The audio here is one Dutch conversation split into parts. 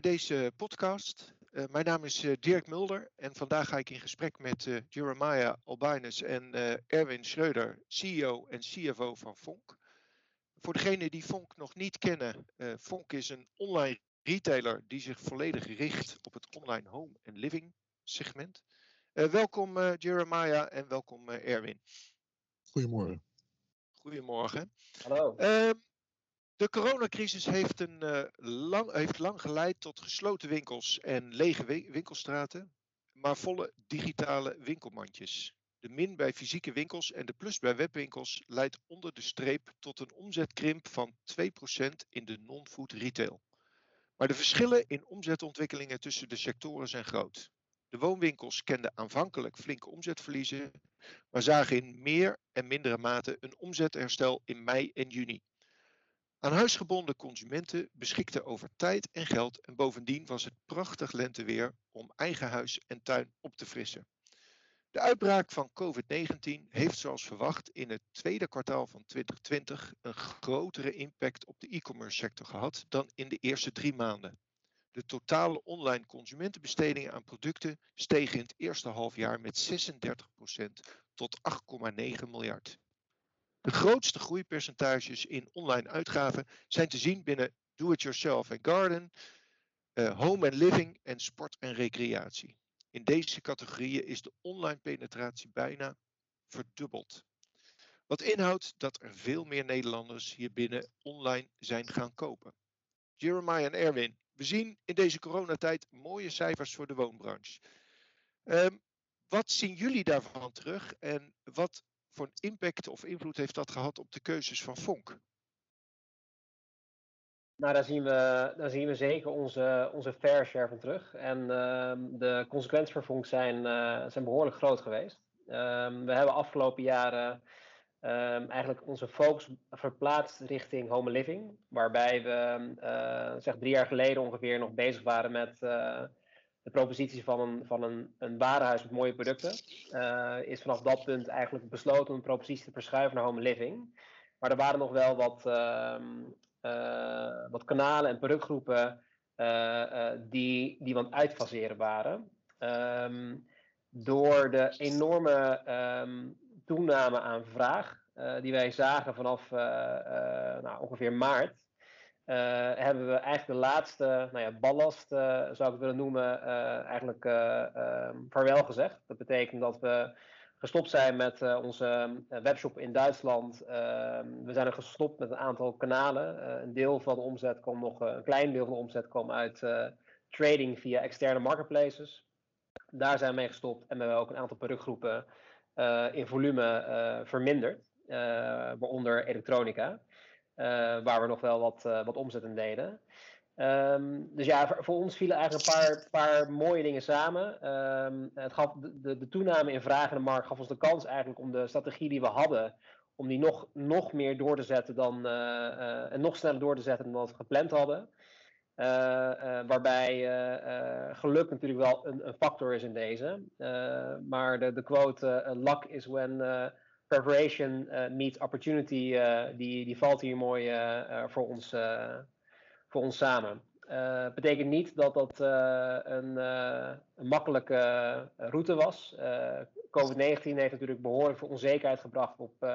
bij deze podcast. Uh, mijn naam is uh, Dirk Mulder en vandaag ga ik in gesprek met uh, Jeremiah Albinus en Erwin Schreuder, CEO en CFO van Fonk. Voor degenen die Fonk nog niet kennen, Fonk is een online retailer die zich volledig richt op het online home en living segment. welkom Jeremiah en welkom Erwin. Goedemorgen. Goedemorgen. Hallo. De coronacrisis heeft, een, uh, lang, heeft lang geleid tot gesloten winkels en lege winkelstraten, maar volle digitale winkelmandjes. De min bij fysieke winkels en de plus bij webwinkels leidt onder de streep tot een omzetkrimp van 2% in de non-food retail. Maar de verschillen in omzetontwikkelingen tussen de sectoren zijn groot. De woonwinkels kenden aanvankelijk flinke omzetverliezen, maar zagen in meer en mindere mate een omzetherstel in mei en juni. Aan huisgebonden consumenten beschikten over tijd en geld en bovendien was het prachtig lenteweer om eigen huis en tuin op te frissen. De uitbraak van COVID-19 heeft zoals verwacht in het tweede kwartaal van 2020 een grotere impact op de e-commerce sector gehad dan in de eerste drie maanden. De totale online consumentenbestedingen aan producten stegen in het eerste halfjaar met 36% tot 8,9 miljard. De grootste groeipercentages in online uitgaven zijn te zien binnen do-it-yourself en garden, uh, home and living en sport en recreatie. In deze categorieën is de online penetratie bijna verdubbeld. Wat inhoudt dat er veel meer Nederlanders hier binnen online zijn gaan kopen. Jeremiah en Erwin, we zien in deze coronatijd mooie cijfers voor de woonbranche. Um, wat zien jullie daarvan terug en wat voor een impact of invloed heeft dat gehad op de keuzes van Fonk? Nou, daar zien we, daar zien we zeker onze, onze fair share van terug. En uh, de consequenties voor Fonk zijn, uh, zijn behoorlijk groot geweest. Uh, we hebben afgelopen jaren ehm, eigenlijk onze focus verplaatst richting home living. Waarbij we uh, zeg drie jaar geleden ongeveer nog bezig waren met uh, de propositie van een, van een, een warenhuis met mooie producten, uh, is vanaf dat punt eigenlijk besloten om een propositie te verschuiven naar home living. Maar er waren nog wel wat, uh, uh, wat kanalen en productgroepen uh, die, die wat uitfaseren waren. Um, door de enorme um, toename aan vraag die wij zagen vanaf nou, ongeveer maart, uh, hebben we eigenlijk de laatste nou ja, ballast, uh, zou ik het willen noemen, uh, eigenlijk vaarwel gezegd. Dat betekent dat we gestopt zijn met onze webshop in Duitsland. Ehm, we zijn er gestopt met een aantal kanalen. een deel van de omzet kwam nog, een klein deel van de omzet kwam uit trading via externe marketplaces. Daar zijn we mee gestopt en we hebben ook een aantal productgroepen in volume verminderd, waaronder elektronica. Uh, waar we nog wel wat, uh, wat omzet in deden. Um, dus ja, voor, ons vielen eigenlijk een paar, paar mooie dingen samen. Um, het gaf de, toename in vraag de markt gaf ons de kans eigenlijk om de strategie die we hadden, om die nog, nog meer door te zetten dan, uh, en nog sneller door te zetten dan we gepland hadden. waarbij geluk natuurlijk wel een, een, factor is in deze. maar de, de quote luck is when preparation uh, meets opportunity, uh, die, die valt hier mooi uh, voor, ons, voor ons samen. betekent niet dat dat een, een, makkelijke route was. COVID-19 heeft natuurlijk behoorlijk veel onzekerheid gebracht op,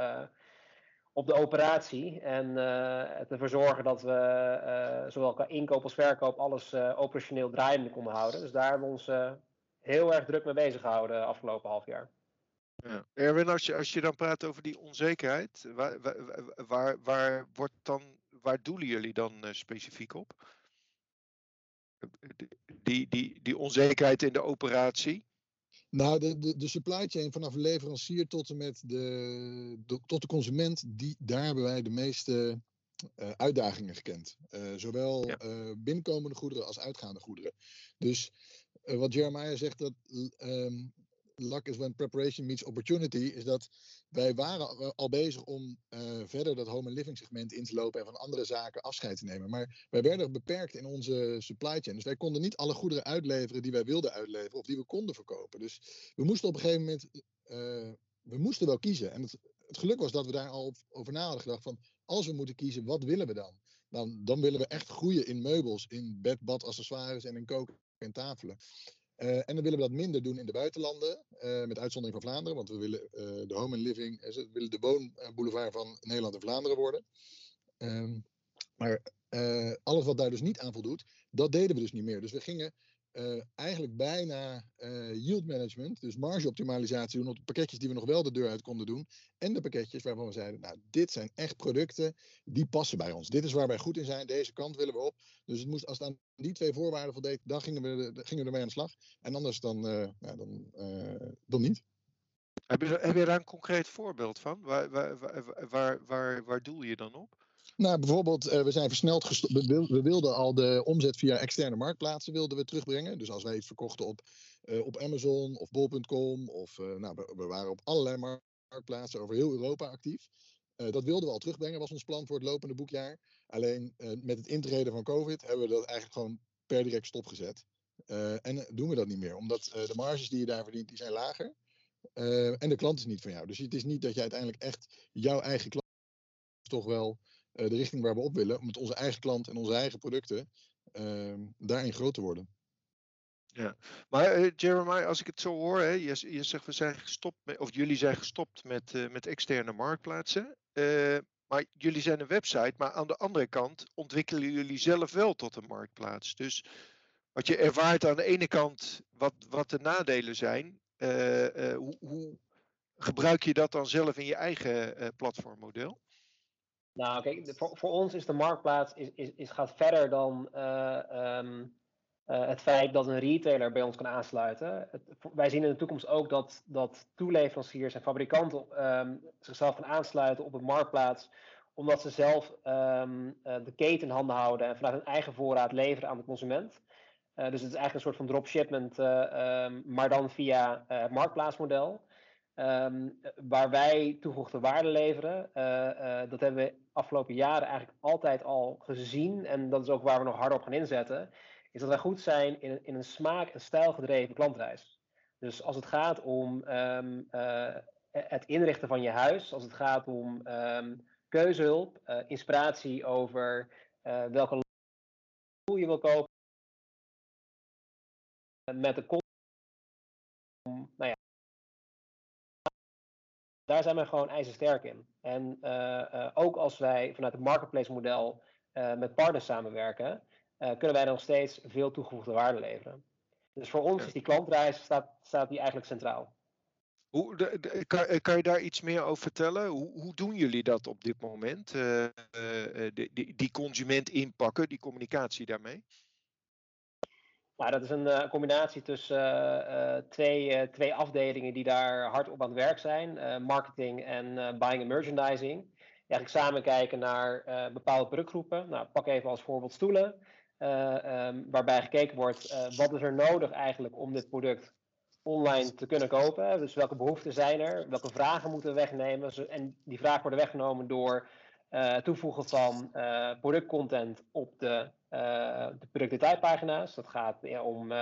op de operatie. En ervoor zorgen dat we zowel qua inkoop als verkoop alles operationeel draaiende konden houden. Dus daar hebben we ons heel erg druk mee bezig gehouden afgelopen half jaar. Ja. Erwin, als je, als je dan praat over die onzekerheid, waar, waar, waar, waar wordt dan, waar doelen jullie dan uh, specifiek op? Die, die, die onzekerheid in de operatie? Nou, de, de, de supply chain vanaf leverancier tot en met de, de, tot de consument, die, daar hebben wij de meeste uh, uitdagingen gekend. Uh, zowel ja. binnenkomende goederen als uitgaande goederen. Dus wat Jeremiah zegt, dat um, luck is when preparation meets opportunity, is dat wij waren al bezig om uh, verder dat home and living segment in te lopen en van andere zaken afscheid te nemen. Maar wij werden beperkt in onze supply chain. Dus wij konden niet alle goederen uitleveren die wij wilden uitleveren of die we konden verkopen. Dus we moesten op een gegeven moment, uh, we moesten wel kiezen. En het, geluk was dat we daar al over na hadden gedacht van, als we moeten kiezen, wat willen we dan? dan, dan willen we echt groeien in meubels, in bed, bad, accessoires en in koken en tafelen. Uh, en dan willen we dat minder doen in de buitenlanden, uh, met uitzondering van Vlaanderen, want we willen uh, de home and living, we willen de woonboulevard van Nederland en Vlaanderen worden. Ehm, maar alles wat daar dus niet aan voldoet, dat deden we dus niet meer. Dus we gingen uh, eigenlijk bijna uh, yield management, dus margeoptimalisatie doen op de pakketjes die we nog wel de deur uit konden doen. En de pakketjes waarvan we zeiden, nou, dit zijn echt producten die passen bij ons. Dit is waar wij goed in zijn, deze kant willen we op. Dus het moest, als het aan die twee voorwaarden voldeed, dan gingen we, gingen we ermee aan de slag. En anders dan, uh, ja, dan, dan niet. Heb je, heb je daar een concreet voorbeeld van? Waar, waar, waar, waar, waar doel je dan op? Nou, bijvoorbeeld, uh, we zijn versneld gestopt. We, wilden al de omzet via externe marktplaatsen wilden we terugbrengen. Dus als wij iets verkochten op, uh, op Amazon of bol.com, of uh, nou, we, we, waren op allerlei marktplaatsen over heel Europa actief. dat wilden we al terugbrengen, was ons plan voor het lopende boekjaar. Alleen met het intreden van COVID hebben we dat eigenlijk gewoon per direct stopgezet. en doen we dat niet meer, omdat de marges die je daar verdient, die zijn lager. en de klant is niet van jou. Dus het is niet dat je uiteindelijk echt jouw eigen klant toch wel uh, de richting waar we op willen, om met onze eigen klant en onze eigen producten uh, daarin groot te worden. Ja, maar uh, Jeremiah, als ik het zo hoor, hè, je, je zegt we zijn gestopt met, of jullie zijn gestopt met, uh, met externe marktplaatsen. maar jullie zijn een website, maar aan de andere kant ontwikkelen jullie zelf wel tot een marktplaats. Dus wat je ervaart aan de ene kant wat, wat de nadelen zijn, hoe, hoe gebruik je dat dan zelf in je eigen platformmodel? Nou, kijk, voor, voor ons is de marktplaats is, is, is gaat verder dan uh, um, uh, het feit dat een retailer bij ons kan aansluiten. Wij zien in de toekomst ook dat, dat toeleveranciers en fabrikanten um, zichzelf gaan aansluiten op een marktplaats, omdat ze zelf um, uh, de keten in handen houden en vanuit hun eigen voorraad leveren aan de consument. dus het is eigenlijk een soort van dropshipment, maar dan via het marktplaatsmodel. Waar wij toegevoegde waarde leveren, dat hebben we afgelopen jaren eigenlijk altijd al gezien. En dat is ook waar we nog harder op gaan inzetten. Is dat wij goed zijn in, in een smaak- en stijlgedreven klantreis. Dus als het gaat om um, uh, het inrichten van je huis, als het gaat om um, keuzehulp, inspiratie over welke je wil kopen, met de nou ja, daar zijn wij gewoon ijzersterk in. En uh, uh, ook als wij vanuit het marketplace model uh, met partners samenwerken, kunnen wij nog steeds veel toegevoegde waarde leveren. Dus voor ons is die klantreis staat, staat die eigenlijk centraal. Hoe, de, de, kan, kan, je daar iets meer over vertellen? Hoe, hoe doen jullie dat op dit moment? Die consument inpakken, die communicatie daarmee? Nou, dat is een uh, combinatie tussen uh, twee, twee afdelingen die daar hard op aan het werk zijn: marketing en buying en merchandising. Eigenlijk samen kijken naar bepaalde productgroepen. Nou, pak even als voorbeeld stoelen. Um, waarbij gekeken wordt wat is er nodig eigenlijk om dit product online te kunnen kopen. Dus welke behoeften zijn er? Welke vragen moeten we wegnemen? En die vragen worden weggenomen door het toevoegen van productcontent op de uh, de productdetailpagina's. Dat gaat om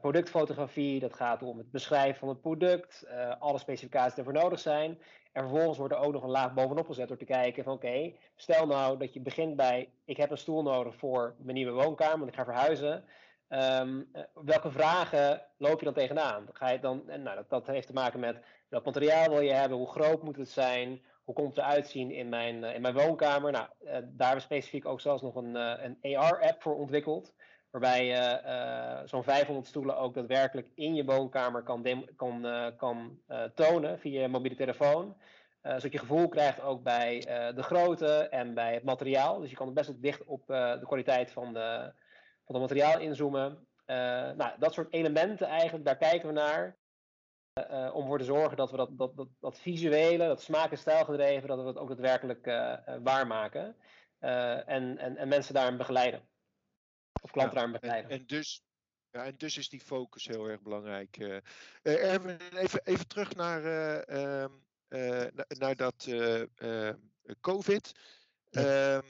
productfotografie, dat gaat om het beschrijven van het product, alle specificaties die ervoor nodig zijn. En vervolgens wordt er ook nog een laag bovenop gezet door te kijken van oké, stel nou dat je begint bij ik heb een stoel nodig voor mijn nieuwe woonkamer, want ik ga verhuizen. Um, welke vragen loop je dan tegenaan? Ga je dan, nou, dat, dat heeft te maken met welk materiaal wil je hebben, hoe groot moet het zijn, hoe komt het eruit zien in mijn, uh, in mijn woonkamer? Nou, uh, daar hebben we specifiek ook zelfs nog een, uh, een AR-app voor ontwikkeld. Waarbij je zo'n 500 stoelen ook daadwerkelijk in je woonkamer kan, kan, kan tonen via je mobiele telefoon. zodat je gevoel krijgt ook bij de grootte en bij het materiaal. Dus je kan best wel dicht op de kwaliteit van de, van het materiaal inzoomen. nou, dat soort elementen eigenlijk, daar kijken we naar. Uh, om ervoor te zorgen dat we dat, dat, dat, dat visuele, dat smaak- en stijlgedreven, dat we dat ook daadwerkelijk uh, waarmaken. Uh, en, en, en mensen daarin begeleiden. Of klanten ja, daarin begeleiden. En, en, dus, ja, en dus is die focus heel erg belangrijk. Erwin, even, even terug naar, ehm, naar dat COVID. Ja.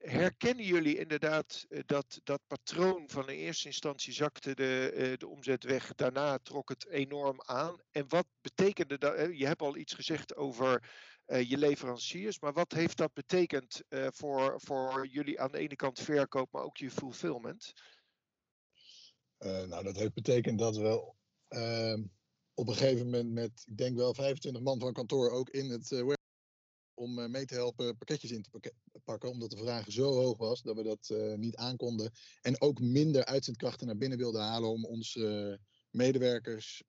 Herkennen jullie inderdaad dat, dat patroon van in eerste instantie zakte de, de omzet weg, daarna trok het enorm aan? En wat betekende dat? Je hebt al iets gezegd over je leveranciers, maar wat heeft dat betekend voor, voor jullie aan de ene kant verkoop, maar ook je fulfillment? nou, dat heeft betekend dat we op een gegeven moment met, ik denk wel 25 man van kantoor ook in het uh, om uh, mee te helpen pakketjes in te pakken, omdat de vraag zo hoog was dat we dat uh, niet aankonden. En ook minder uitzendkrachten naar binnen wilden halen om onze medewerkers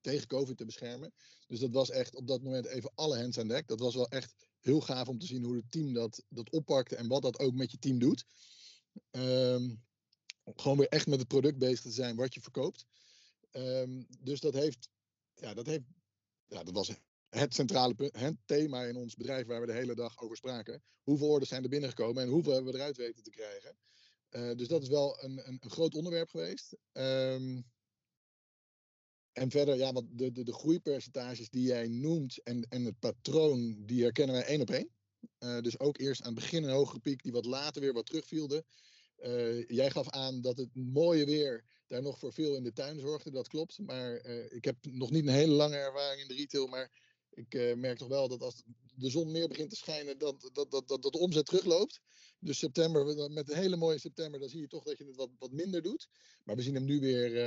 tegen COVID te beschermen. Dus dat was echt op dat moment even alle hands aan dek. Dat was wel echt heel gaaf om te zien hoe het team dat, dat oppakte en wat dat ook met je team doet. Um, gewoon weer echt met het product bezig te zijn wat je verkoopt. Um, dus dat heeft, ja, dat heeft, ja, dat was het centrale het thema in ons bedrijf waar we de hele dag over spraken. Hoeveel orders zijn er binnengekomen en hoeveel hebben we eruit weten te krijgen? Uh, dus dat is wel een, een, een groot onderwerp geweest. Um, en verder, ja, wat de, de, de groeipercentages die jij noemt en, en het patroon, die herkennen wij één op één. Uh, dus ook eerst aan het begin een hogere piek, die wat later weer wat terugvielde. Uh, jij gaf aan dat het mooie weer daar nog voor veel in de tuin zorgde. Dat klopt. Maar ik heb nog niet een hele lange ervaring in de retail. Maar ik uh, merk toch wel dat als de zon meer begint te schijnen, dat, dat, dat, dat, dat de omzet terugloopt. Dus september, met een hele mooie september, dan zie je toch dat je het wat, minder doet. Maar we zien hem nu weer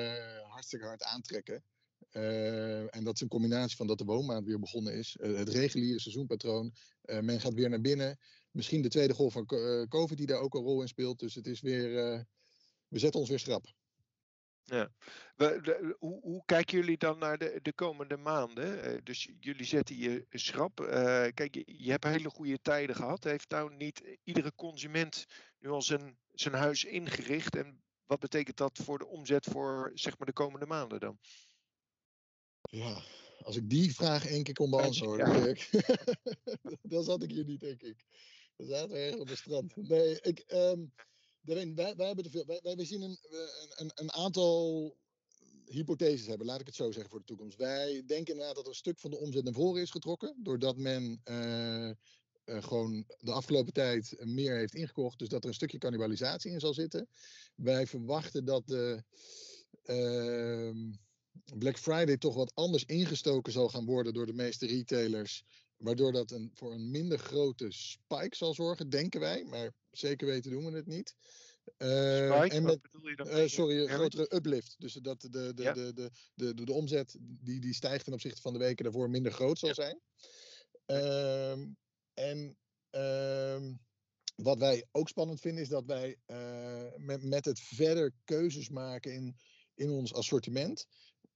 hartstikke hard aantrekken. Uh, en dat is een combinatie van dat de woonmaand weer begonnen is. Uh, het reguliere seizoenpatroon. Uh, men gaat weer naar binnen. Misschien de tweede golf van COVID die daar ook een rol in speelt. Dus het is weer, we zetten ons weer schrap. Ja. We, de, hoe, hoe, kijken jullie dan naar de, de komende maanden? dus jullie zetten je schrap. kijk, je, je, hebt hele goede tijden gehad. Heeft nou niet iedere consument nu al zijn, zijn huis ingericht? En wat betekent dat voor de omzet voor zeg maar, de komende maanden dan? Ja, als ik die vraag één keer kon beantwoorden, ja. dan zat ik hier niet, denk ik. Dan zaten we ergens op het strand. Nee, ik, um, wij, wij, hebben. Wij, wij zien een, een, een aantal hypotheses hebben, laat ik het zo zeggen voor de toekomst. Wij denken inderdaad dat er een stuk van de omzet naar voren is getrokken, doordat men uh, uh, gewoon de afgelopen tijd meer heeft ingekocht, dus dat er een stukje cannibalisatie in zal zitten. Wij verwachten dat de. Uh, Black Friday toch wat anders ingestoken zal gaan worden door de meeste retailers. Waardoor dat een, voor een minder grote spike zal zorgen, denken wij. Maar zeker weten doen we het niet. Uh, spike, en met, bedoel je dan? Uh, sorry, een grotere uplift. Dus dat de, de, de, ja. de, de, de, de, de, omzet die, die stijgt ten opzichte van de weken daarvoor minder groot zal ja. zijn. Uh, en ehm, wat wij ook spannend vinden is dat wij eh, met, met het verder keuzes maken in, in ons assortiment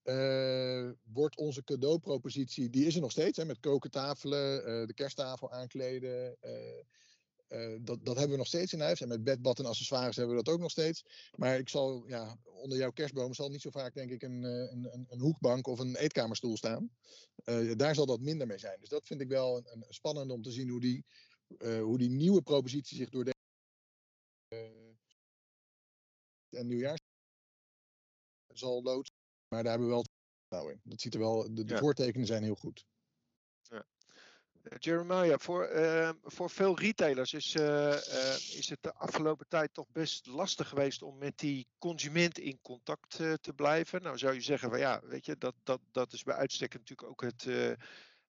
uh, wordt onze cadeaupropositie, die is er nog steeds, hè, met kokentafelen, uh, de kersttafel aankleden. Uh, dat, dat hebben we nog steeds in huis. En met bedbad en accessoires hebben we dat ook nog steeds. Maar ik zal, ja, onder jouw kerstboom zal niet zo vaak, denk ik, een, een, een, hoekbank of een eetkamerstoel staan. daar zal dat minder mee zijn. Dus dat vind ik wel een, een spannend om te zien hoe die, hoe die nieuwe propositie zich door de. en nieuwjaars zal loodsen. Maar daar hebben we wel vertrouwen in. Dat ziet er wel, de, de ja. voortekenen zijn heel goed. Ja. Uh, Jeremiah, voor, uh, voor veel retailers is, uh, is het de afgelopen tijd toch best lastig geweest om met die consument in contact te blijven. Nou zou je zeggen van ja, weet je, dat, dat, dat is bij uitstek natuurlijk ook het,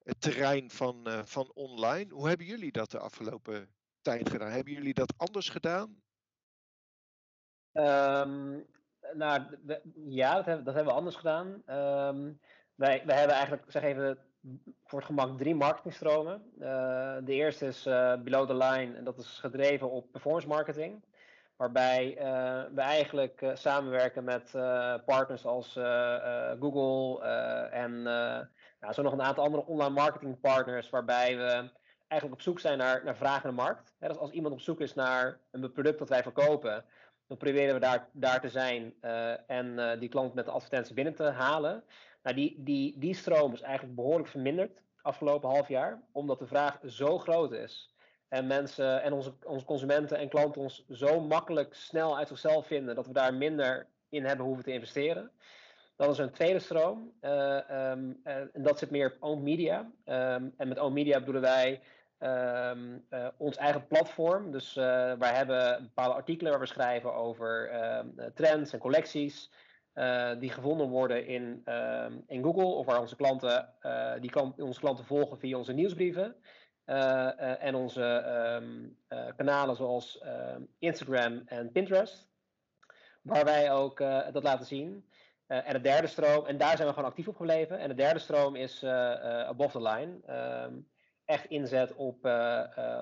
het terrein van, van online. Hoe hebben jullie dat de afgelopen tijd gedaan? Hebben jullie dat anders gedaan? Um, nou, ja, dat hebben, dat hebben we anders gedaan. Um, wij, hebben eigenlijk, zeg even, voor het gemak drie marketingstromen. Uh, de eerste is uh, below the line en dat is gedreven op performance marketing. Waarbij uh, we eigenlijk samenwerken met partners als Google en nou, zo nog een aantal andere online marketing partners. Waarbij we eigenlijk op zoek zijn naar, naar vraag de markt. dus als iemand op zoek is naar een product dat wij verkopen, dan proberen we daar, daar te zijn uh, en uh, die klant met de advertentie binnen te halen. Nou, die, die, die stroom is eigenlijk behoorlijk verminderd afgelopen half jaar, omdat de vraag zo groot is. En mensen en onze, onze consumenten en klanten ons zo makkelijk snel uit zichzelf vinden dat we daar minder in hebben hoeven te investeren. Dat is een tweede stroom. Uh, um, en dat zit meer op owned media. Um, en met owned media bedoelen wij ehm, ons eigen platform. Dus wij hebben bepaalde artikelen waar we schrijven over ehm, trends en collecties. die gevonden worden in, ehm, in Google of waar onze klanten, die kan, onze klanten volgen via onze nieuwsbrieven. en onze kanalen zoals Instagram en Pinterest. Waar wij ook dat laten zien. Uh, en de derde stroom, en daar zijn we gewoon actief op gebleven. En de derde stroom is uh, uh, above the line. Echt inzet op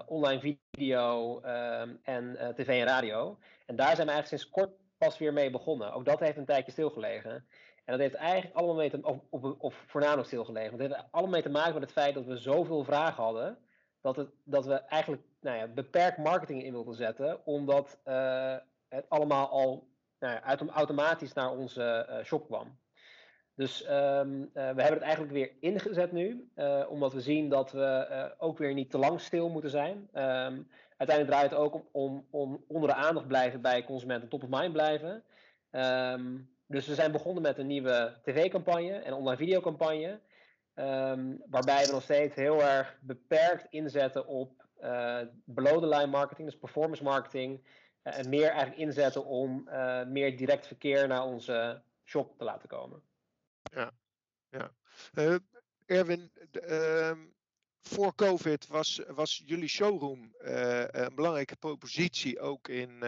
online video um, en tv en radio. En daar zijn we eigenlijk sinds kort pas weer mee begonnen. Ook dat heeft een tijdje stilgelegen. En dat heeft eigenlijk allemaal mee te of, of, voornamelijk stilgelegen. Dat heeft allemaal mee te maken met het feit dat we zoveel vragen hadden. Dat, het, dat we eigenlijk nou ja, beperkt marketing in wilden zetten. Omdat het allemaal al nou, automatisch naar onze shop kwam. Dus um, we hebben het eigenlijk weer ingezet nu, uh, omdat we zien dat we ook weer niet te lang stil moeten zijn. Um, uiteindelijk draait het ook om, om, om, onder de aandacht blijven bij consumenten, top of mind blijven. Um, dus we zijn begonnen met een nieuwe tv-campagne en online videocampagne. waarbij we nog steeds heel erg beperkt inzetten op uh, below the line marketing, dus performance marketing. Eh, en meer eigenlijk inzetten om meer direct verkeer naar onze shop te laten komen. Ja, ja. Uh, Erwin, uh, voor COVID was, was jullie showroom een belangrijke propositie ook in,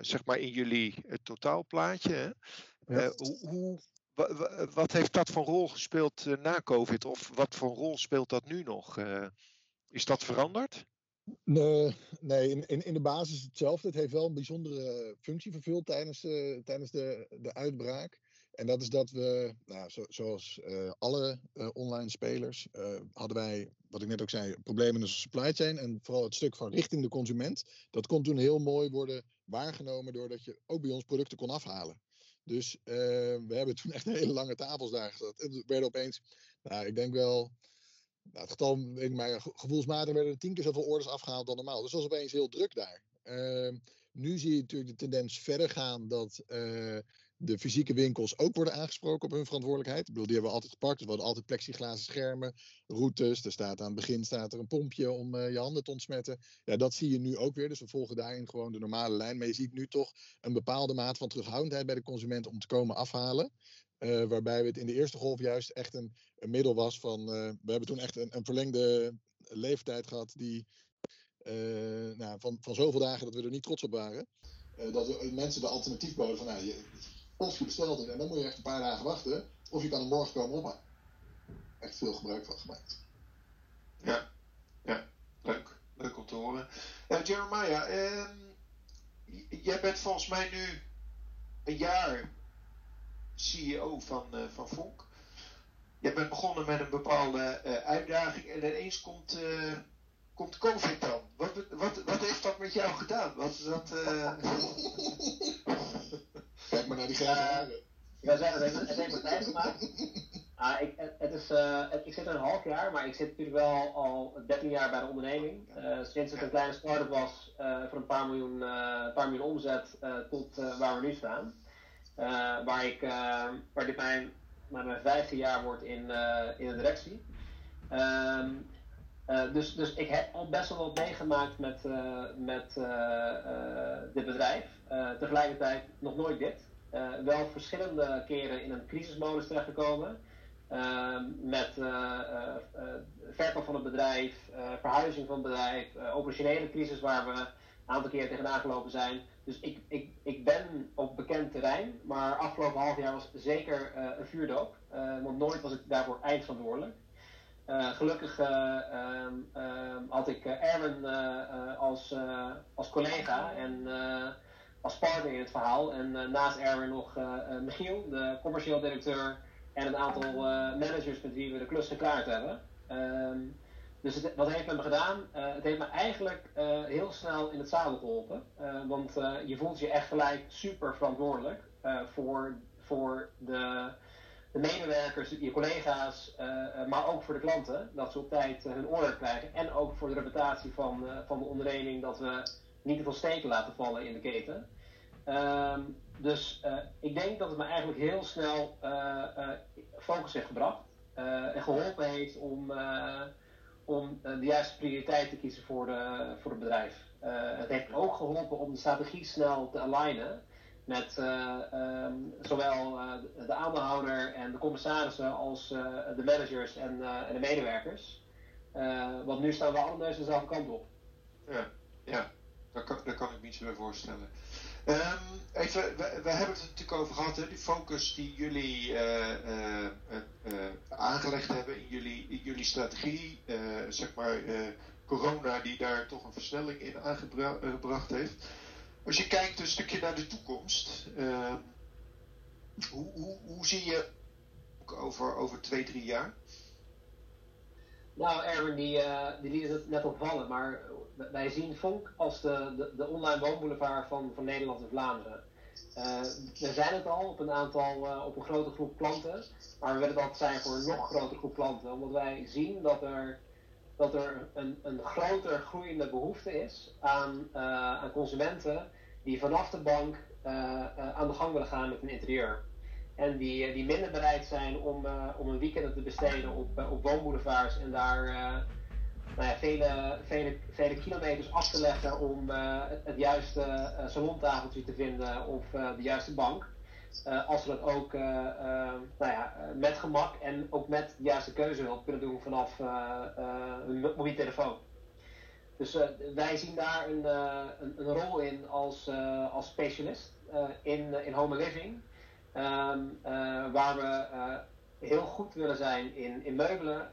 zeg maar in jullie totaalplaatje. Ja. hoe, hoe wat heeft dat voor rol gespeeld na COVID? Of wat voor rol speelt dat nu nog? is dat veranderd? Nee, nee in, in, de basis hetzelfde. Het heeft wel een bijzondere functie vervuld tijdens, tijdens de, de uitbraak. En dat is dat we, nou, zo, zoals uh, alle uh, online spelers, hadden wij, wat ik net ook zei, problemen in de supply chain. En vooral het stuk van richting de consument. Dat kon toen heel mooi worden waargenomen doordat je ook bij ons producten kon afhalen. Dus we hebben toen echt hele lange tafels daar gezet. En er werden opeens, nou, ik denk wel nou, het getal, weet ik maar, gevoelsmatig werden er tien keer zoveel orders afgehaald dan normaal. Dus dat was opeens heel druk daar. Uh, nu zie je natuurlijk de tendens verder gaan dat de fysieke winkels ook worden aangesproken op hun verantwoordelijkheid. Ik die hebben we altijd gepakt. Er worden altijd plexiglazen schermen, routes. Er staat aan het begin staat er een pompje om uh, je handen te ontsmetten. Ja, dat zie je nu ook weer. Dus we volgen daarin gewoon de normale lijn. Maar je ziet nu toch een bepaalde maat van terughoudendheid bij de consument om te komen afhalen. Uh, waarbij we het in de eerste golf juist echt een, middel was van. Uh, we hebben toen echt een, een verlengde leeftijd gehad die. Nou, van, van zoveel dagen dat we er niet trots op waren. dat we mensen de alternatief boden van. Nou, je, je het en dan moet je echt een paar dagen wachten. Of je kan er morgen komen ophalen. Echt veel gebruik van gemaakt. Ja, ja, leuk. Leuk om te horen. Jeremiah, ehm, jij bent volgens mij nu een jaar CEO van, uh, van Vonk. Je bent begonnen met een bepaalde uh, uitdaging en ineens komt, komt COVID dan. Wat, wat, wat heeft dat met jou gedaan? Wat is dat, Kijk maar naar die grijze haren. Ja, het heeft, het heeft me tijd gemaakt. Ah, ik, het, is, het, ik zit er een half jaar, maar ik zit natuurlijk wel al 13 jaar bij de onderneming. sinds het een kleine start-up was voor een paar miljoen, paar miljoen omzet tot waar we nu staan. Uh, waar, ik, uh, waar dit mijn, mijn vijfde jaar wordt in, uh, in de directie. Um, dus, dus ik heb al best wel wat meegemaakt met, met dit bedrijf. tegelijkertijd nog nooit dit. wel verschillende keren in een crisismodus terechtgekomen. Met verkoop van het bedrijf, verhuizing van het bedrijf, operationele crisis waar we een aantal keer tegenaan gelopen zijn. Dus ik, ik, ik ben op bekend terrein, maar afgelopen half jaar was zeker een vuurdoop. Want nooit was ik daarvoor eindverantwoordelijk. Uh, gelukkig um, um, had ik Erwin als, als collega en als partner in het verhaal. En naast Erwin nog Michiel, de commercieel directeur. En een aantal managers met wie we de klus geklaard hebben. Um, dus wat heeft men me gedaan? Het heeft me eigenlijk heel snel in het zadel geholpen. Want je voelt je echt gelijk super verantwoordelijk voor, voor de, de, medewerkers, je collega's, maar ook voor de klanten. Dat ze op tijd hun order krijgen. En ook voor de reputatie van, van de onderneming dat we niet te veel steken laten vallen in de keten. Ehm, dus ik denk dat het me eigenlijk heel snel focus heeft gebracht. en geholpen heeft om om de juiste prioriteit te kiezen voor, de, voor het bedrijf. het heeft ook geholpen om de strategie snel te alignen met ehm, zowel de aandeelhouder en de commissarissen als de managers en, en de medewerkers. want nu staan we alle neus dezelfde kant op. Ja, ja. Daar, kan, kan ik me iets bij voorstellen. Um, even, we, hebben het natuurlijk over gehad, die focus die jullie aangelegd hebben in jullie, in jullie strategie. zeg maar, corona die daar toch een versnelling in aangebracht heeft. Als je kijkt een stukje naar de toekomst, ehm, hoe, hoe, hoe zie je over, over twee, drie jaar? Nou, Erwin, die, die liet het net opvallen, maar wij zien Vonk als de, de, de online woonboulevard van, van Nederland en Vlaanderen. Uh, we zijn het al op een aantal, op een grote groep klanten, maar we willen dat zijn voor een nog grotere groep klanten, omdat wij zien dat er, dat er een, een groter groeiende behoefte is aan, aan consumenten die vanaf de bank aan de gang willen gaan met hun interieur. En die, die minder bereid zijn om, om een weekend te besteden op, op woonboulevards en daar nou ja, vele, vele, vele kilometers af te leggen om uh, het, juiste salontafeltje te vinden of de juiste bank. als we dat ook nou ja, met gemak en ook met de juiste keuzehulp kunnen doen vanaf een mobiele telefoon. Dus wij zien daar een, een, een, rol in als, als specialist in, in home living. Um, waar we heel goed willen zijn in, in meubelen,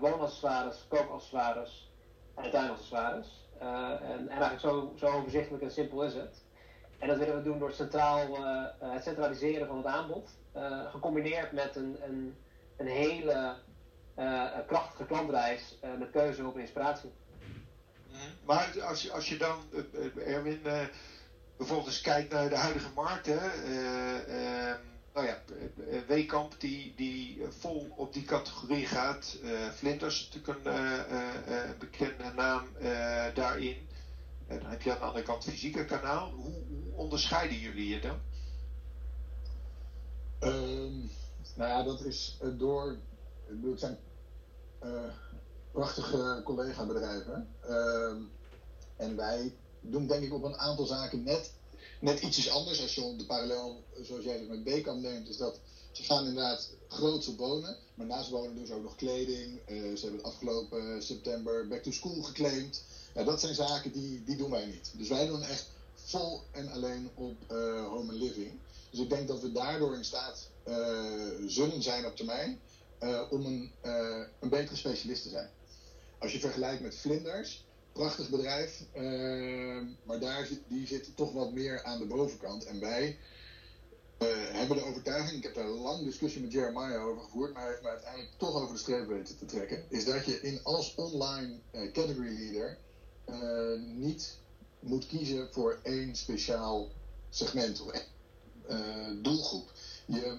woonaccessoires, kookaccessoires en tuinaccessoires. En, en eigenlijk zo, zo overzichtelijk en simpel is het. En dat willen we doen door centraal, het centraliseren van het aanbod, gecombineerd met een, een, een hele krachtige klantreis met keuze op inspiratie. Mhm. Maar als je, als je dan, Erwin, bijvoorbeeld eens kijkt naar de huidige markt, hè, ehm, nou ja, eh, eh, Wekamp die, die eh, vol op die categorie gaat. Uh, Flinders is natuurlijk een bekende naam daarin. En dan heb je aan de andere kant fysieke kanaal. Hoe, hoe onderscheiden jullie je dan? Um, nou ja, dat is door. Het zijn prachtige collega-bedrijven. Uh, en wij doen denk ik op een aantal zaken net net ietsjes anders. Als je de parallel, zoals jij het met Bekam neemt, is dat ze gaan inderdaad grootse wonen. Maar naast wonen doen ze ook nog kleding. Uh, ze hebben het afgelopen september back to school geclaimd. Ja, dat zijn zaken die, die doen wij niet. Dus wij doen echt vol en alleen op uh, home and living. Dus ik denk dat we daardoor in staat uh, zullen zijn op termijn om een, een betere specialist te zijn. Als je vergelijkt met vlinders, prachtig bedrijf, uh, maar daar zit, die zit toch wat meer aan de bovenkant. En wij uh, hebben de overtuiging, ik heb daar een lang discussie met Jeremiah over gevoerd, maar hij heeft me uiteindelijk toch over de streep weten te trekken, is dat je in als online uh, category leader eh, niet moet kiezen voor één speciaal segment of doelgroep. Je,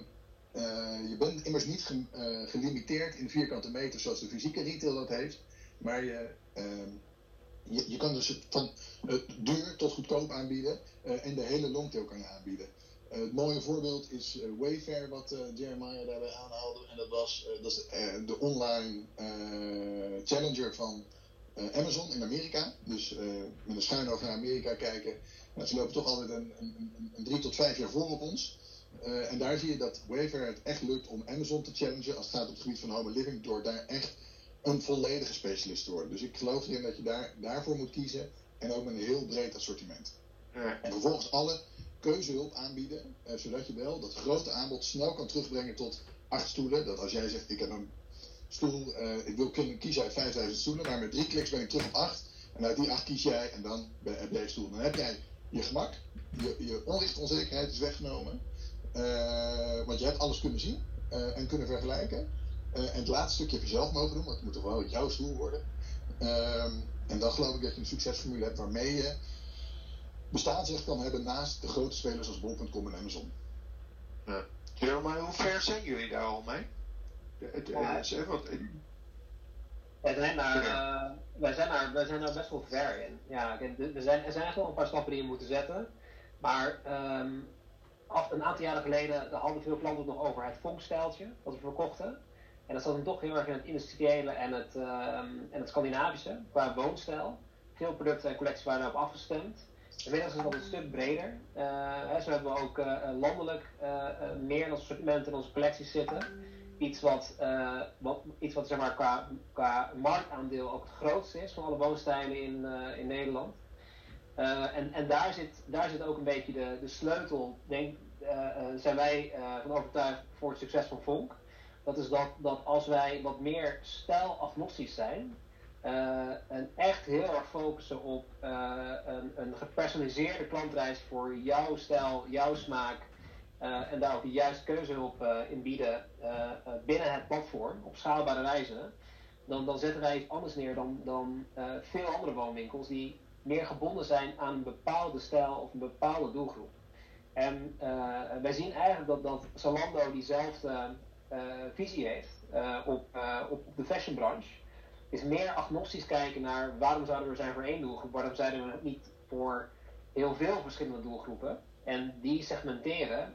je bent immers niet ge, gelimiteerd in vierkante meters zoals de fysieke retail dat heeft, maar je ehm, je, je kan dus van uh, duur tot goedkoop aanbieden uh, en de hele longtail kan je aanbieden. Uh, het mooie voorbeeld is Wayfair, wat Jeremiah daarbij aanhaalde. En dat was dat is, de online challenger van Amazon in Amerika. Dus met een schuin over naar Amerika kijken. Nou, ze lopen toch altijd een, een, een, drie tot vijf jaar voor op ons. en daar zie je dat Wayfair het echt lukt om Amazon te challengen als het gaat op het gebied van home living. Door daar echt een volledige specialist te worden. Dus ik geloof erin dat je daar, daarvoor moet kiezen en ook met een heel breed assortiment. Ja. En vervolgens alle keuzehulp aanbieden, eh, zodat je wel dat grote aanbod snel kan terugbrengen tot acht stoelen. Dat als jij zegt, ik heb een stoel, uh, ik wil kunnen kiezen uit 5000 stoelen, maar met drie kliks ben ik terug op acht. En uit die acht kies jij en dan heb jij stoel. Dan heb jij je gemak, je, je onrecht is weggenomen. Uh, want je hebt alles kunnen zien uh, en kunnen vergelijken. Uh, en het laatste stukje heb je zelf mogen doen, want het moet toch wel jouw stoel worden. Uh, en dan geloof ik dat je een succesformule hebt waarmee je bestaansrecht kan hebben naast de grote spelers als Bol.com en Amazon. Ja. maar hoe ver zijn jullie daar al mee? Het, ja, is, wat... wij, zijn daar, uh, wij, zijn daar, wij zijn daar best wel ver in. Ja, er, zijn, er zijn echt wel een paar stappen die je moet zetten. Maar um, af, een aantal jaren geleden hadden veel klanten het nog over het vonkstijltje, wat we verkochten. En dat zat hem toch heel erg in het industriële en het, ehm, en het Scandinavische qua woonstijl. Veel producten en collecties waren daarop afgestemd. Inmiddels is al een stuk breder. Uh, zo hebben we ook landelijk meer in ons assortiment in onze collecties zitten iets wat, wat, iets wat zeg maar, qua, qua marktaandeel ook het grootste is van alle woonstijlen in, in Nederland. En en daar, zit, daar zit ook een beetje de, de sleutel, denk, zijn wij van overtuigd voor het succes van Vonk. Dat is dat, dat als wij wat meer stijlagnostisch zijn, en echt heel erg focussen op een, een gepersonaliseerde klantreis voor jouw stijl, jouw smaak, uh, en daar ook de juiste keuzehulp in bieden binnen het platform op schaalbare wijze, dan, dan zetten wij iets anders neer dan, dan veel andere woonwinkels die meer gebonden zijn aan een bepaalde stijl of een bepaalde doelgroep. En wij zien eigenlijk dat, dat Zalando diezelfde visie heeft op, op, op de fashionbranche. Is meer agnostisch kijken naar waarom zouden we zijn voor één doelgroep, waarom zouden we niet voor heel veel verschillende doelgroepen. En die segmenteren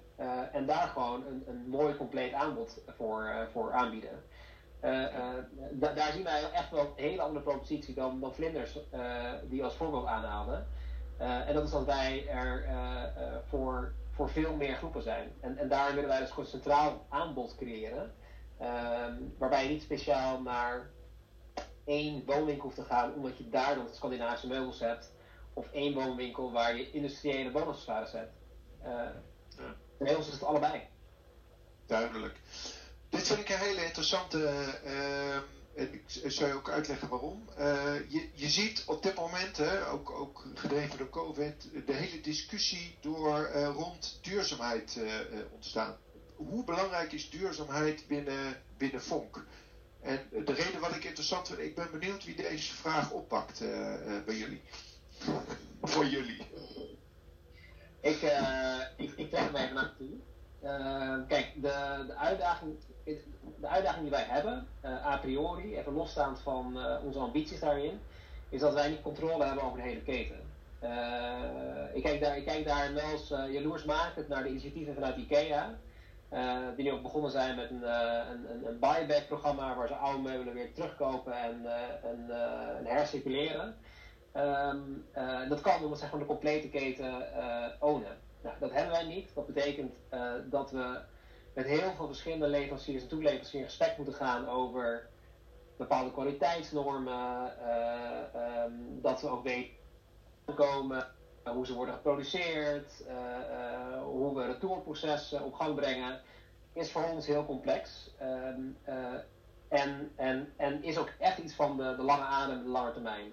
en daar gewoon een, een mooi compleet aanbod voor, voor aanbieden. Da daar zien wij echt wel een hele andere propositie dan, dan Vlinders die als voorbeeld aanhaalden. en dat is dat wij er voor, voor veel meer groepen zijn. En, en daar willen wij dus gewoon centraal aanbod creëren. Ehm, waarbij je niet speciaal naar één woonwinkel hoeft te gaan, omdat je daar dan Scandinavische meubels hebt. Of één woonwinkel waar je industriële woonaccessoires hebt. Ja. Bij ons is het allebei. Duidelijk. Dit vind ik een hele interessante. Uh, ik zal je ook uitleggen waarom. Uh, je, je ziet op dit moment, hè, ook, ook gedreven door COVID, de hele discussie door, uh, rond duurzaamheid ontstaan. Hoe belangrijk is duurzaamheid binnen, binnen Vonk? En de reden wat ik interessant vind, ik ben benieuwd wie deze vraag oppakt bij jullie. Voor jullie. Ik, ik, ik trek hem toe. Uh, kijk, de, de, uitdaging, de uitdaging die wij hebben, uh, a priori, even losstaand van onze ambities daarin, is dat wij niet controle hebben over de hele keten. ik, kijk daar, ik kijk daar wel eens jaloersmakend naar de initiatieven vanuit IKEA. die nu ook begonnen zijn met een, een, een buyback programma waar ze oude meubelen weer terugkopen en, en, en hercirculeren. Uh, dat kan omdat zij gewoon de complete keten ownen. Nou, dat hebben wij niet. Dat betekent dat we met heel veel verschillende leveranciers en toeleveranciers in gesprek moeten gaan over bepaalde kwaliteitsnormen. Um, dat we ook weten komen hoe ze worden geproduceerd, hoe we retourprocessen op gang brengen, is voor ons heel complex. Um, en, en, en is ook echt iets van de, de lange adem, de lange termijn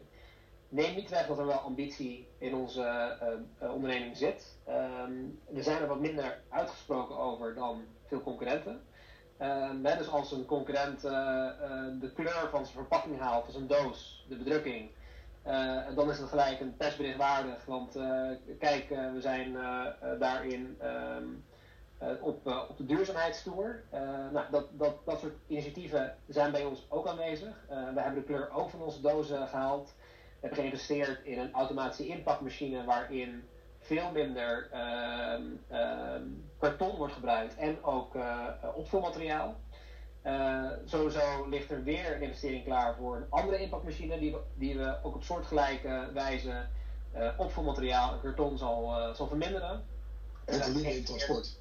neem niet weg dat er wel ambitie in onze onderneming zit. Um, we zijn er wat minder uitgesproken over dan veel concurrenten. Um, dus als een concurrent uh, de kleur van zijn verpakking haalt, dus een doos, de bedrukking, dan is het gelijk een persbericht waardig. Want kijk, we zijn daarin um, op, op de duurzaamheidstoer. nou, dat, dat, dat soort initiatieven zijn bij ons ook aanwezig. we hebben de kleur ook van onze dozen gehaald hebben geïnvesteerd in een automatische inpakmachine waarin veel minder uh, karton wordt gebruikt en ook uh, opvulmateriaal. Uh, sowieso ligt er weer een investering klaar voor een andere inpakmachine die we, die we ook op soortgelijke wijze opvulmateriaal en karton zal, zal verminderen. En volume in transport.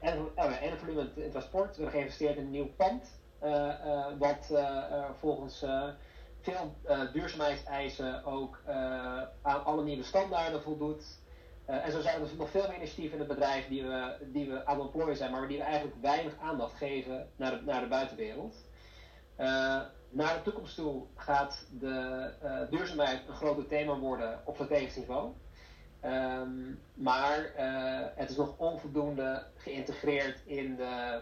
En, oh en volume in transport. We hebben geïnvesteerd in een nieuw pand, wat volgens veel duurzaamheidseisen ook aan alle nieuwe standaarden voldoet. Uh, en zo zijn er dus nog veel meer initiatieven in het bedrijf die we, die we aan het employen zijn, maar die we eigenlijk weinig aandacht geven naar de, naar de buitenwereld. naar de toekomst toe gaat de duurzaamheid een groter thema worden op strategisch niveau. Um, maar het is nog onvoldoende geïntegreerd in de,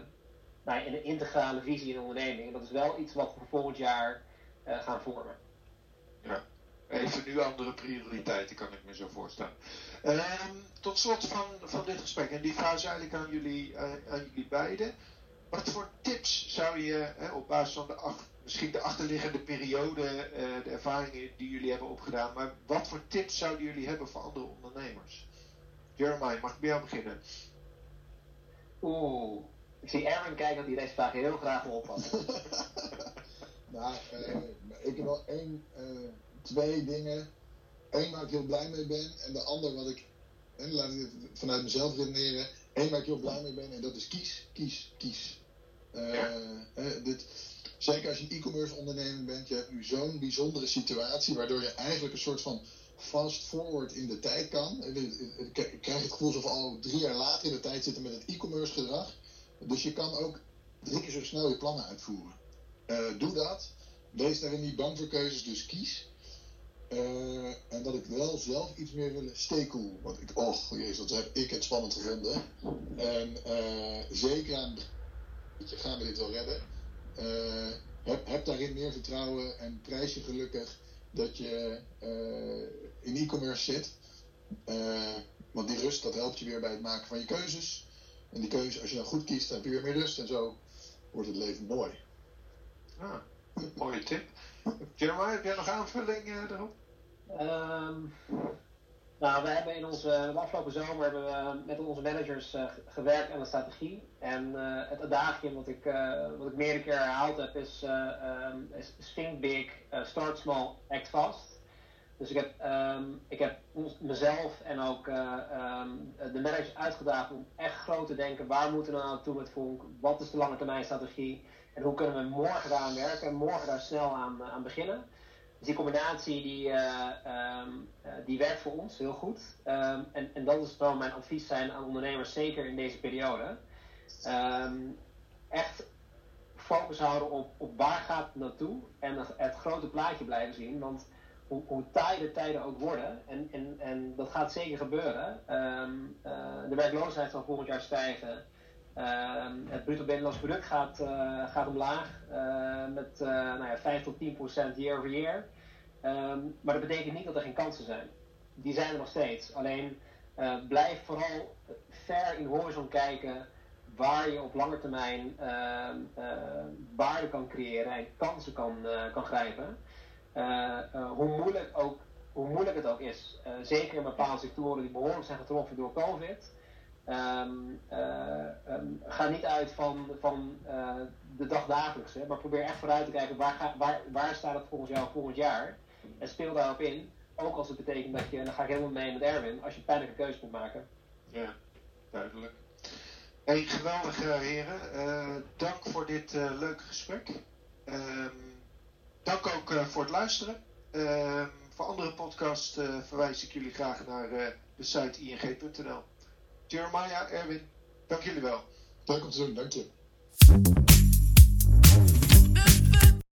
nou, in de integrale visie in de onderneming. En dat is wel iets wat voor volgend jaar gaan vormen. Ja, even nu andere prioriteiten kan ik me zo voorstellen. Um, tot slot van, van dit gesprek, en die vraag is eigenlijk aan jullie, uh, aan jullie beiden. Wat voor tips zou je hè, op basis van de ach, misschien de achterliggende periode, uh, de ervaringen die jullie hebben opgedaan, maar wat voor tips zouden jullie hebben voor andere ondernemers? Jeremiah, mag ik bij jou beginnen? Oeh, Ik zie Erwin kijken dat hij deze vraag heel graag wil oppassen. nou, uh, ik heb wel één, uh, twee dingen. Eén waar ik heel blij mee ben en de ander wat ik, en laat ik het vanuit mezelf redeneren. Eén waar ik heel blij mee ben en dat is kies, kies, kies. Uh, dit, zeker als je een e-commerce onderneming bent, je hebt nu zo'n bijzondere situatie waardoor je eigenlijk een soort van fast forward in de tijd kan. Ik krijg het gevoel alsof we al drie jaar later in de tijd zitten met het e-commerce gedrag. Dus je kan ook drie keer zo snel je plannen uitvoeren. Uh, doe dat. Wees daarin niet bang voor keuzes, dus kies. Uh, en dat ik wel zelf iets meer wil stekel. Want ik, och, jezus, wat heb ik het spannend gevonden. En uh, zeker aan het gaan we dit wel redden. heb, heb daarin meer vertrouwen en prijs je gelukkig dat je in e-commerce zit. want die rust, dat helpt je weer bij het maken van je keuzes. En die keuze, als je dan goed kiest, dan heb je weer meer rust. En zo wordt het leven mooi. Ah, mooie tip. Jeremiah, heb jij nog aanvulling erop? Um, nou, we hebben in onze afgelopen zomer hebben we met onze managers uh, gewerkt aan de strategie. En het adagium wat ik, wat ik meerdere keer herhaald heb is, um, think big, start small, act fast. Dus ik heb, um, ik heb mezelf en ook de managers uitgedaagd om echt groot te denken. Waar moeten we nou naartoe met Vonk? Wat is de lange termijn strategie? En hoe kunnen we morgen daaraan werken en morgen daar snel aan, uh, aan beginnen? Dus die combinatie die, uh, um, die werkt voor ons heel goed. en, en dat is wel mijn advies zijn aan ondernemers, zeker in deze periode. echt focus houden op, op waar gaat het naartoe en het, het grote plaatje blijven zien. Want hoe, hoe taai de tijden ook worden, en, en, en dat gaat zeker gebeuren, de werkloosheid zal volgend jaar stijgen. Um, het bruto binnenlands product gaat, uh, gaat omlaag uh, met nou ja, 5 tot 10 procent year over year. Um, maar dat betekent niet dat er geen kansen zijn. Die zijn er nog steeds. Alleen blijf vooral ver in de horizon kijken waar je op lange termijn waarde kan creëren en kansen kan, kan grijpen. Eh, eh, hoe, moeilijk ook, hoe moeilijk het ook is, eh, zeker in bepaalde sectoren die behoorlijk zijn getroffen door COVID, um, um, ga niet uit van, van de dagdagelijkse, maar probeer echt vooruit te kijken waar, ga, waar, waar staat het volgens jou volgend jaar en speel daarop in. Ook als het betekent dat je, en dan ga ik helemaal mee met Erwin, als je pijnlijke keuze moet maken. Ja, duidelijk. Hey, geweldig heren. Uh, dank voor dit uh, leuke gesprek. Um, Dank ook uh, voor het luisteren. Uh, voor andere podcasts uh, verwijs ik jullie graag naar de site ing.nl. Jeremiah, Erwin, dank jullie wel. Dank om te dank je.